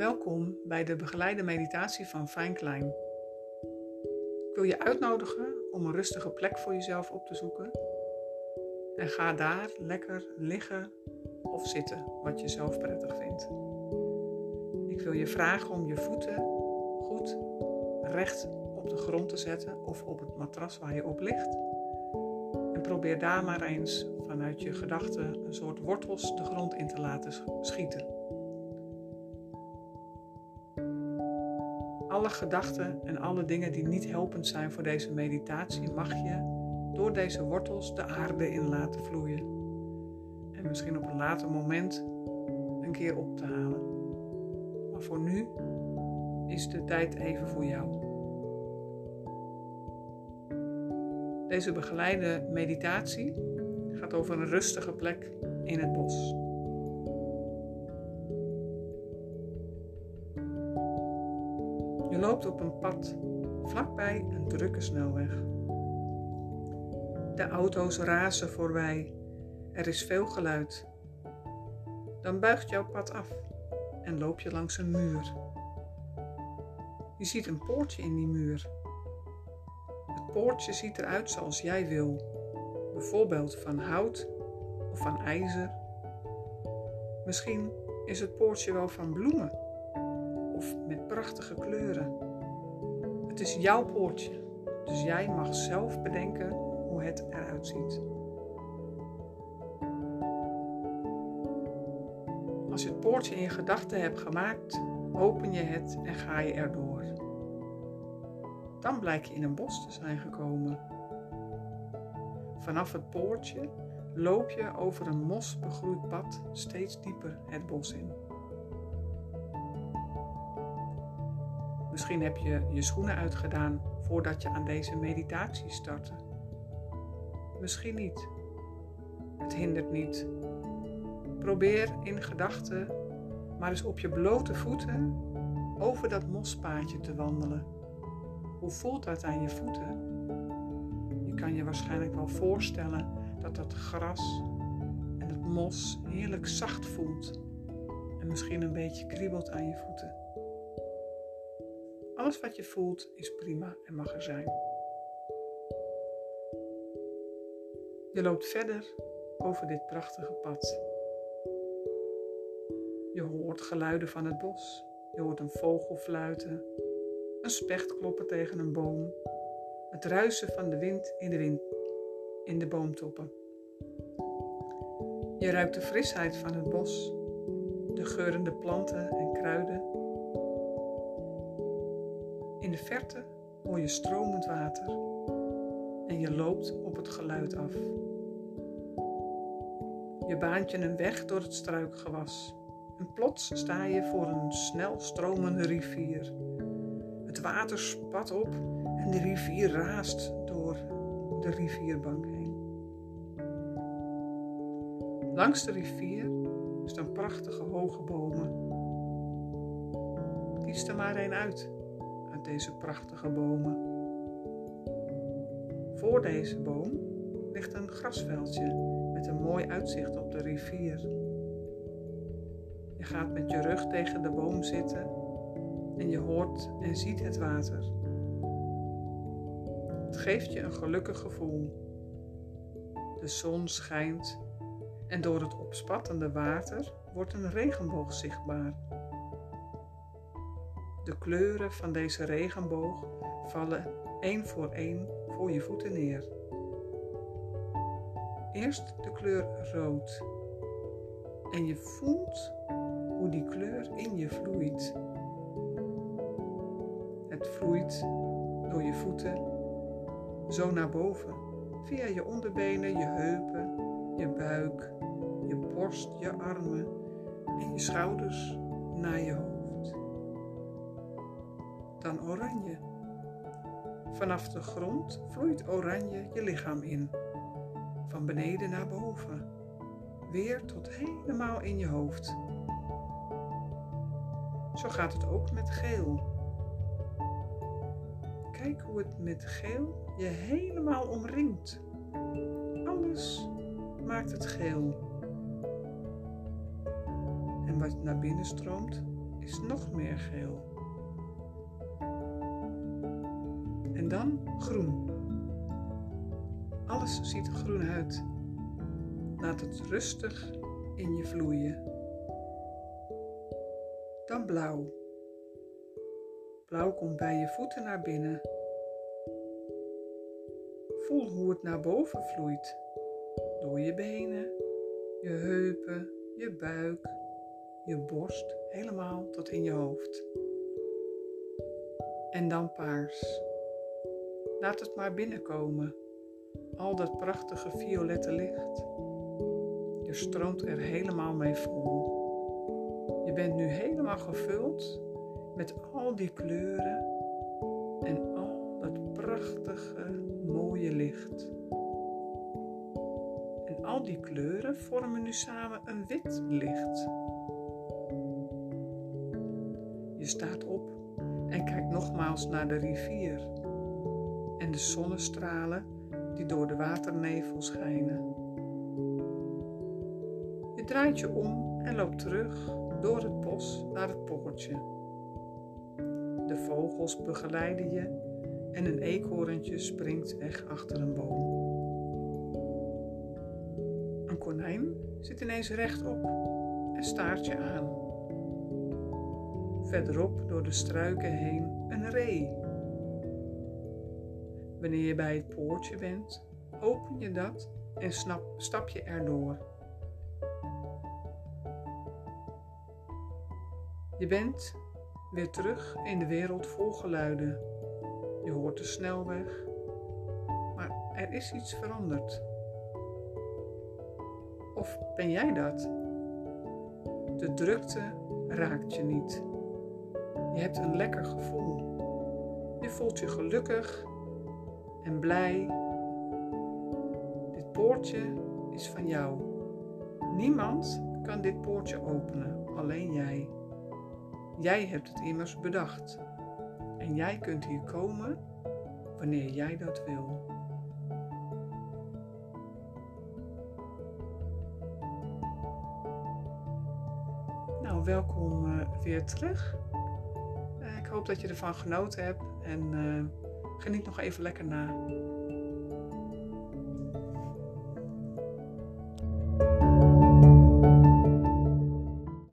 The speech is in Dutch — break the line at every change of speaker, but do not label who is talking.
Welkom bij de begeleide meditatie van Fijn Klein. Ik wil je uitnodigen om een rustige plek voor jezelf op te zoeken. En ga daar lekker liggen of zitten, wat je zelf prettig vindt. Ik wil je vragen om je voeten goed recht op de grond te zetten of op het matras waar je op ligt. En probeer daar maar eens vanuit je gedachten een soort wortels de grond in te laten schieten. Alle gedachten en alle dingen die niet helpend zijn voor deze meditatie, mag je door deze wortels de aarde in laten vloeien. En misschien op een later moment een keer op te halen. Maar voor nu is de tijd even voor jou. Deze begeleide meditatie gaat over een rustige plek in het bos. Loopt op een pad vlakbij een drukke snelweg. De auto's razen voorbij. Er is veel geluid. Dan buigt jouw pad af en loop je langs een muur. Je ziet een poortje in die muur. Het poortje ziet eruit zoals jij wil, bijvoorbeeld van hout of van ijzer. Misschien is het poortje wel van bloemen of met prachtige kleuren. Het is jouw poortje, dus jij mag zelf bedenken hoe het eruit ziet. Als je het poortje in gedachten hebt gemaakt, open je het en ga je erdoor. Dan blijk je in een bos te zijn gekomen. Vanaf het poortje loop je over een mosbegroeid pad steeds dieper het bos in. Misschien heb je je schoenen uitgedaan voordat je aan deze meditatie startte. Misschien niet. Het hindert niet. Probeer in gedachten maar eens op je blote voeten over dat mospaadje te wandelen. Hoe voelt dat aan je voeten? Je kan je waarschijnlijk wel voorstellen dat dat gras en het mos heerlijk zacht voelt en misschien een beetje kriebelt aan je voeten. Wat je voelt is prima en mag er zijn. Je loopt verder over dit prachtige pad. Je hoort geluiden van het bos. Je hoort een vogel fluiten, een specht kloppen tegen een boom, het ruisen van de wind in de, wind, in de boomtoppen. Je ruikt de frisheid van het bos, de geurende planten en kruiden in de verte hoor je stromend water en je loopt op het geluid af. Je baant je een weg door het struikgewas en plots sta je voor een snel stromende rivier. Het water spat op en de rivier raast door de rivierbank heen. Langs de rivier staan prachtige hoge bomen. Kies er maar een uit deze prachtige bomen. Voor deze boom ligt een grasveldje met een mooi uitzicht op de rivier. Je gaat met je rug tegen de boom zitten en je hoort en ziet het water. Het geeft je een gelukkig gevoel. De zon schijnt en door het opspattende water wordt een regenboog zichtbaar. De kleuren van deze regenboog vallen één voor één voor je voeten neer. Eerst de kleur rood. En je voelt hoe die kleur in je vloeit. Het vloeit door je voeten zo naar boven, via je onderbenen, je heupen, je buik, je borst, je armen en je schouders naar je hoofd dan oranje. Vanaf de grond vloeit oranje je lichaam in, van beneden naar boven, weer tot helemaal in je hoofd. Zo gaat het ook met geel. Kijk hoe het met geel je helemaal omringt. Alles maakt het geel. En wat naar binnen stroomt, is nog meer geel. Dan groen. Alles ziet groen uit. Laat het rustig in je vloeien. Dan blauw. Blauw komt bij je voeten naar binnen. Voel hoe het naar boven vloeit. Door je benen, je heupen, je buik, je borst, helemaal tot in je hoofd. En dan paars. Laat het maar binnenkomen. Al dat prachtige violette licht. Je stroomt er helemaal mee vol. Je bent nu helemaal gevuld met al die kleuren en al dat prachtige, mooie licht. En al die kleuren vormen nu samen een wit licht. Je staat op en kijkt nogmaals naar de rivier en de zonnestralen die door de waternevel schijnen. Je draait je om en loopt terug door het bos naar het poortje. De vogels begeleiden je en een eekhoorntje springt weg achter een boom. Een konijn zit ineens rechtop en staart je aan. Verderop door de struiken heen een ree. Wanneer je bij het poortje bent, open je dat en stap je erdoor. Je bent weer terug in de wereld vol geluiden. Je hoort de snelweg, maar er is iets veranderd. Of ben jij dat? De drukte raakt je niet. Je hebt een lekker gevoel. Je voelt je gelukkig en blij. Dit poortje is van jou. Niemand kan dit poortje openen, alleen jij. Jij hebt het immers bedacht. En jij kunt hier komen wanneer jij dat wil. Nou, welkom uh, weer terug. Uh, ik hoop dat je ervan genoten hebt en uh, geniet nog even lekker na.